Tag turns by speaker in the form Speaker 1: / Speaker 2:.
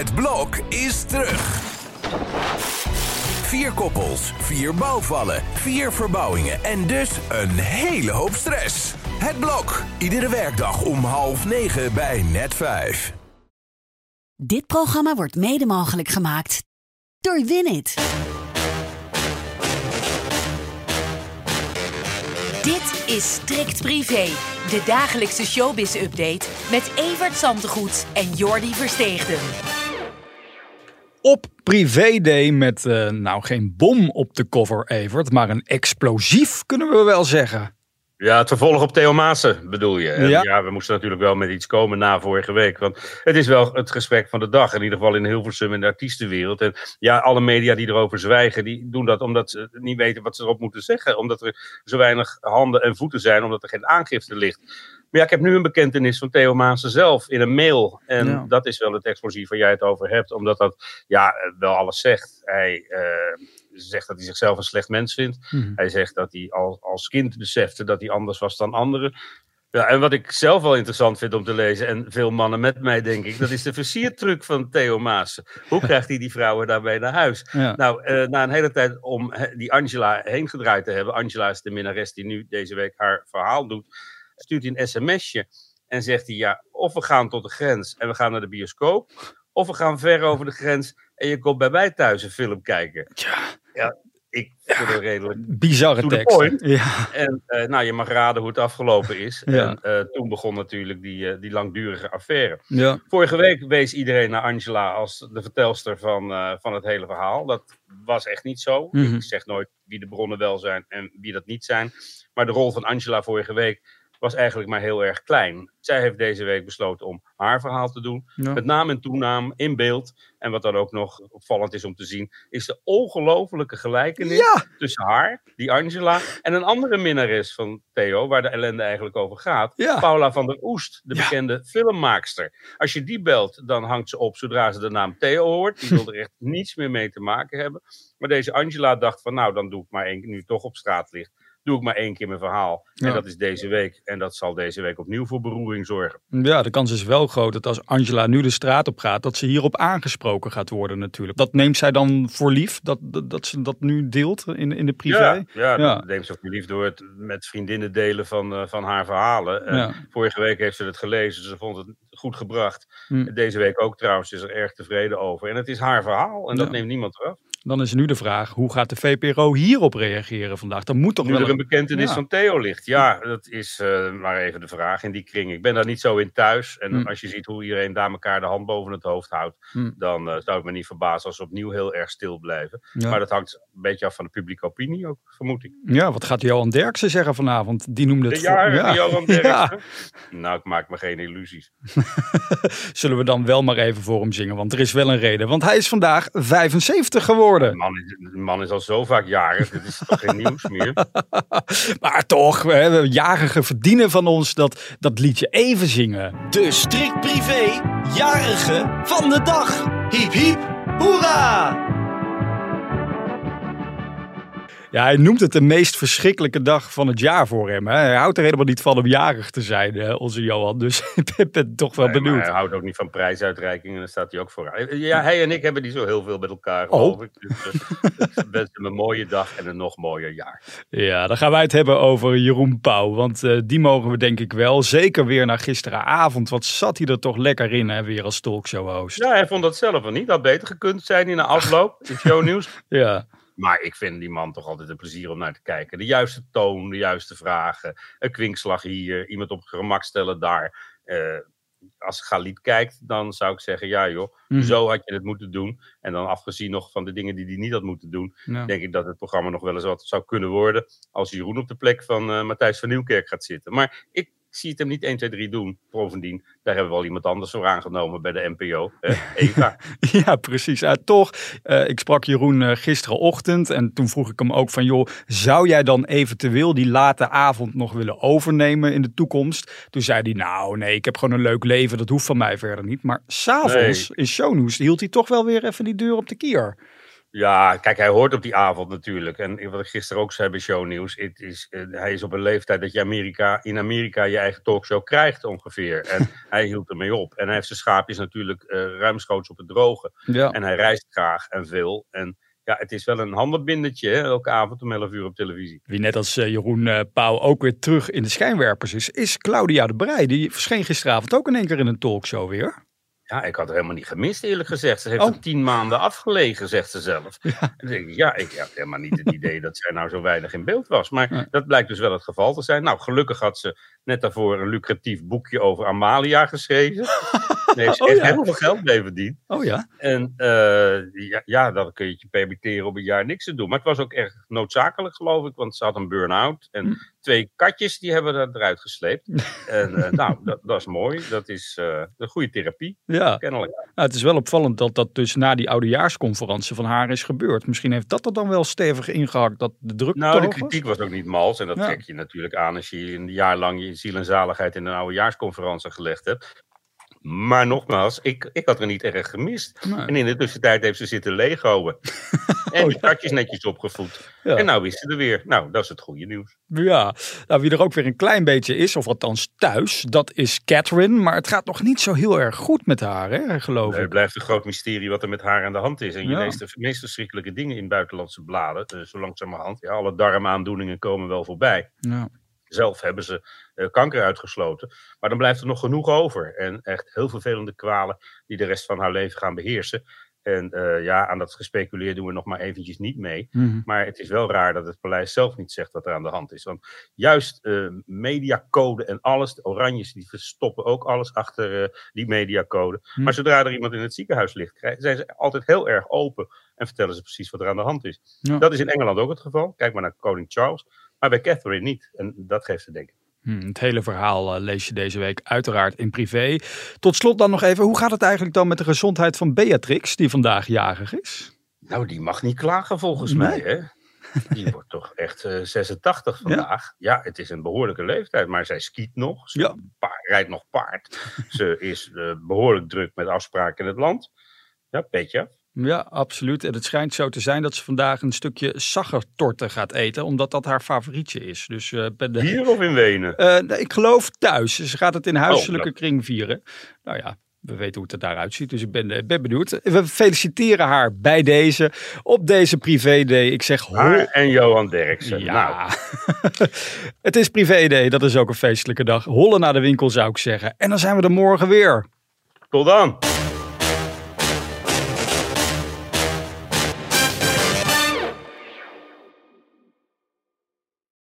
Speaker 1: Het blok is terug. Vier koppels, vier bouwvallen, vier verbouwingen en dus een hele hoop stress. Het blok, iedere werkdag om half negen bij net vijf.
Speaker 2: Dit programma wordt mede mogelijk gemaakt door Winit.
Speaker 3: Dit is Strikt Privé, de dagelijkse showbiz-update met Evert Zantegoed en Jordi Versteegden.
Speaker 4: Op privéday met, eh, nou geen bom op de cover Evert, maar een explosief kunnen we wel zeggen.
Speaker 5: Ja, het vervolg op Theo Maassen bedoel je. En
Speaker 4: Ja.
Speaker 5: ja. we moesten natuurlijk wel met iets komen na vorige week. Want het is wel het gesprek van de dag. In ieder geval in Hilversum in de artiestenwereld. En ja, alle media die erover zwijgen, die doen dat omdat ze niet weten wat ze erop moeten zeggen. Omdat er zo weinig handen en voeten zijn, omdat er geen aangifte ligt. Maar ja, ik heb nu een bekentenis van Theo Maassen zelf in een mail. En
Speaker 4: Ja.
Speaker 5: dat is wel het explosief waar jij het over hebt. Omdat dat ja, wel alles zegt. Hij eh, zegt dat hij zichzelf een slecht mens vindt.
Speaker 4: Mhm.
Speaker 5: Hij zegt dat hij al, als kind besefte dat hij anders was dan anderen. Ja, en wat ik zelf wel interessant vind om te lezen, en veel mannen met mij denk ik, dat is de versiertruc van Theo Maassen. Hoe krijgt hij die vrouwen daarbij naar huis?
Speaker 4: Ja.
Speaker 5: Nou, eh, na een hele tijd om die Angela heen gedraaid te hebben, Angela is de minnares die nu deze week haar verhaal doet, stuurt hij een sms'je en zegt hij, ja, of we gaan tot de grens en we gaan naar de bioscoop, of we gaan ver over de grens en je komt bij mij thuis een film kijken.
Speaker 4: Tja.
Speaker 5: Ja, ik vind het redelijk
Speaker 4: Bizarre tekst. Ja.
Speaker 5: en eh, nou, je mag raden hoe het afgelopen is.
Speaker 4: Ja.
Speaker 5: En eh, toen begon natuurlijk die, eh, die langdurige affaire.
Speaker 4: Ja.
Speaker 5: Vorige week wees iedereen naar Angela als de vertelster van, van het hele verhaal. Dat was echt niet zo.
Speaker 4: Mhm.
Speaker 5: Ik zeg nooit wie de bronnen wel zijn en wie dat niet zijn. Maar de rol van Angela vorige week was eigenlijk maar heel erg klein. Zij heeft deze week besloten om haar verhaal te doen.
Speaker 4: Ja.
Speaker 5: Met naam en toenaam in beeld. En wat dan ook nog opvallend is om te zien, is de ongelofelijke gelijkenis
Speaker 4: Ja.
Speaker 5: tussen haar, die Angela, en een andere minnares van Theo, waar de ellende eigenlijk over gaat.
Speaker 4: Ja.
Speaker 5: Paula van der Oest, de bekende filmmaakster. Als je die belt, dan hangt ze op zodra ze de naam Theo hoort. Die wil er echt niets meer mee te maken hebben. Maar deze Angela dacht van, nou, dan doe ik maar één, nu toch op straat ligt, doe ik maar één keer mijn verhaal.
Speaker 4: Ja.
Speaker 5: En dat is deze week. En dat zal deze week opnieuw voor beroering zorgen.
Speaker 4: ja, de kans is wel groot dat als Angela nu de straat op gaat, dat ze hierop aangesproken gaat worden natuurlijk. Dat neemt zij dan voor lief, dat, dat, dat ze dat nu deelt in, in de privé?
Speaker 5: Ja, ja,
Speaker 4: Ja.
Speaker 5: dat neemt ze ook lief door het met vriendinnen delen van, eh, van haar verhalen. En
Speaker 4: Ja.
Speaker 5: Vorige week heeft ze het gelezen, ze vond het goed gebracht.
Speaker 4: Hm.
Speaker 5: Deze week ook trouwens, ze is er erg tevreden over. En het is haar verhaal en dat neemt niemand eraf.
Speaker 4: Dan is nu de vraag, hoe gaat de VPRO hierop reageren vandaag? Dat moet toch
Speaker 5: Nu
Speaker 4: wel
Speaker 5: er een bekentenis
Speaker 4: ja.
Speaker 5: van Theo ligt. Ja, dat is eh, maar even de vraag in die kring. Ik ben daar niet zo in thuis. En
Speaker 4: Hm.
Speaker 5: als je ziet hoe iedereen daar elkaar de hand boven het hoofd houdt,
Speaker 4: Hm.
Speaker 5: dan eh, zou ik me niet verbazen als ze opnieuw heel erg stil blijven.
Speaker 4: Ja.
Speaker 5: Maar dat hangt een beetje af van de publieke opinie ook, vermoed ik.
Speaker 4: Ja, wat gaat Johan Derksen zeggen vanavond? Die noemde het
Speaker 5: De jaren
Speaker 4: voor-
Speaker 5: van Johan
Speaker 4: Ja.
Speaker 5: Derksen. Nou, ik maak me geen illusies.
Speaker 4: Zullen we dan wel maar even voor hem zingen, want er is wel een reden. Want hij is vandaag 75 geworden.
Speaker 5: De man is, de man is al zo vaak jarig, dit is toch geen nieuws meer?
Speaker 4: Maar toch, we hebben jarigen verdienen van ons dat, dat liedje even zingen.
Speaker 6: De strikt privé jarige van de dag. Hiep hiep, hoera!
Speaker 4: Ja, hij noemt het de meest verschrikkelijke dag van het jaar voor hem. Hè? Hij houdt er helemaal niet van om jarig te zijn, hè, onze Johan. Dus ik ben- toch wel
Speaker 5: Nee,
Speaker 4: benieuwd.
Speaker 5: hij houdt ook niet van prijsuitreikingen, daar staat hij ook voor. Ja, hij en ik hebben niet zo heel veel met elkaar,
Speaker 4: Oh.
Speaker 5: geloof ik. Dus, eh, wens hem een mooie dag en een nog mooier jaar.
Speaker 4: Ja, dan gaan wij het hebben over Jeroen Pauw. Want eh, die mogen we denk ik wel. Zeker weer naar gisteravond. Wat zat hij er toch lekker in, hè, weer als talkshow-host.
Speaker 5: Ja, hij vond dat zelf wel niet. Dat had beter gekund zijn in de afloop, in shownieuws.
Speaker 4: Ja.
Speaker 5: Maar ik vind die man toch altijd een plezier om naar te kijken. De juiste toon, de juiste vragen. Een kwinkslag hier, iemand op gemak stellen daar. Eh, als Galit kijkt, dan zou ik zeggen, ja joh,
Speaker 4: Mhm.
Speaker 5: zo had je het moeten doen. En dan afgezien nog van de dingen die hij niet had moeten doen,
Speaker 4: Ja.
Speaker 5: denk ik dat het programma nog wel eens wat zou kunnen worden als Jeroen op de plek van eh, Matthijs van Nieuwkerk gaat zitten. Maar ik zie het hem niet 1, 2, 3 doen. Bovendien, daar hebben we al iemand anders voor aangenomen bij de NPO. Eva.
Speaker 4: Ja, precies. Ja, toch, eh, ik sprak Jeroen eh, gisterenochtend en toen vroeg ik hem ook van... joh, zou jij dan eventueel die late avond nog willen overnemen in de toekomst? Toen zei hij, nou nee, ik heb gewoon een leuk leven, dat hoeft van mij verder niet. Maar s'avonds
Speaker 5: Nee.
Speaker 4: in shownieuws hield hij toch wel weer even die deur op de kier.
Speaker 5: Ja, kijk, hij hoort op die avond natuurlijk. En wat ik gisteren ook zei bij Shownieuws, het is, eh, hij is op een leeftijd dat je Amerika, in Amerika je eigen talkshow krijgt ongeveer. En hij hield ermee op. En hij heeft zijn schaapjes natuurlijk eh, ruimschoots op het droge.
Speaker 4: Ja.
Speaker 5: En hij reist graag en veel. En ja, het is wel een handenbindertje, hè, elke avond om 11 uur op televisie.
Speaker 4: Wie net als eh, Jeroen eh, Pauw ook weer terug in de schijnwerpers is, is Claudia de Brij. Die verscheen gisteravond ook in één keer in een talkshow weer.
Speaker 5: Ja, ik had het helemaal niet gemist, eerlijk gezegd. Ze heeft
Speaker 4: Oh.
Speaker 5: er tien maanden afgelegen, zegt ze zelf. Denk ik, ja, ik had helemaal niet het idee dat zij nou zo weinig in beeld was. Maar dat blijkt dus wel het geval te zijn. Nou, gelukkig had ze net daarvoor een lucratief boekje over Amalia geschreven. Heeft ze
Speaker 4: Oh,
Speaker 5: echt
Speaker 4: ja.
Speaker 5: heel veel geld mee verdiend.
Speaker 4: Oh ja?
Speaker 5: En eh, ja, ja, dan kun je het je permitteren om een jaar niks te doen. Maar het was ook erg noodzakelijk, geloof ik. Want ze had een burn-out. En
Speaker 4: Hm.
Speaker 5: twee katjes, die hebben er eruit gesleept. en eh, nou, dat, dat is mooi. Dat is eh, een goede therapie,
Speaker 4: Ja.
Speaker 5: kennelijk.
Speaker 4: Nou, het is wel opvallend dat dat dus na die oudejaarsconferentie van haar is gebeurd. Misschien heeft dat er dan wel stevig ingehakt dat de druk
Speaker 5: Nou, de kritiek was ook niet mals. En dat
Speaker 4: Ja.
Speaker 5: trek je natuurlijk aan als je een jaar lang je ziel en zaligheid in een oudejaarsconferentie gelegd hebt. Maar nogmaals, ik, ik had er niet erg gemist.
Speaker 4: Nee.
Speaker 5: En in de tussentijd heeft ze zitten legoen. en die katjes netjes opgevoed.
Speaker 4: Oh, Ja.
Speaker 5: En nou is ze er weer. Nou, dat is het goede nieuws.
Speaker 4: Ja, nou, wie er ook weer een klein beetje is, of althans thuis, dat is Catherine. Maar het gaat nog niet zo heel erg goed met haar, hè, geloof
Speaker 5: Het
Speaker 4: ik.
Speaker 5: blijft een groot mysterie wat er met haar aan de hand is. En je
Speaker 4: Ja.
Speaker 5: leest de meest verschrikkelijke dingen in buitenlandse bladen. Uh, zo langzamerhand. Ja, alle darmaandoeningen komen wel voorbij.
Speaker 4: Ja.
Speaker 5: Zelf hebben ze eh, kanker uitgesloten. Maar dan blijft er nog genoeg over. En echt heel vervelende kwalen die de rest van haar leven gaan beheersen. En eh, ja, aan dat gespeculeer doen we nog maar eventjes niet mee.
Speaker 4: Mhm.
Speaker 5: Maar het is wel raar dat het paleis zelf niet zegt wat er aan de hand is. Want juist eh, mediacode en alles, de oranjes, die verstoppen ook alles achter die mediacode.
Speaker 4: Hm.
Speaker 5: Maar zodra er iemand in het ziekenhuis ligt, zijn ze altijd heel erg open en vertellen ze precies wat er aan de hand is.
Speaker 4: Ja.
Speaker 5: Dat is in Engeland ook het geval. Kijk maar naar koning Charles. Maar bij Catherine niet. En dat geeft te denken.
Speaker 4: Hm, het hele verhaal eh, lees je deze week uiteraard in privé. Tot slot dan nog even, hoe gaat het eigenlijk dan met de gezondheid van Beatrix, die vandaag jarig is?
Speaker 5: Nou, die mag niet klagen volgens
Speaker 4: Nee.
Speaker 5: mij, hè? Die wordt toch echt eh, 86 vandaag. Ja. het is een behoorlijke leeftijd, maar zij skiet nog. Ze
Speaker 4: Ja.
Speaker 5: rijdt nog paard. Ze is eh, behoorlijk druk met afspraken in het land. Ja, petje.
Speaker 4: Ja, absoluut. En het schijnt zo te zijn dat ze vandaag een stukje saggertorten gaat eten, omdat dat haar favorietje is. Dus eh, ben de...
Speaker 5: Hier of in Wenen?
Speaker 4: Eh, ik geloof thuis. Ze gaat het in huiselijke
Speaker 5: Oh,
Speaker 4: kring vieren. Nou ja, we weten hoe het er daaruit ziet. Dus ik ben, eh, ben benieuwd. We feliciteren haar bij deze, op deze privé-day. Ik zeg.
Speaker 5: Haar en Johan Derksen. Nou,
Speaker 4: Ja, het is privé-day. Dat is ook een feestelijke dag. Hollen naar de winkel zou ik zeggen. En dan zijn we er morgen weer.
Speaker 5: tot dan.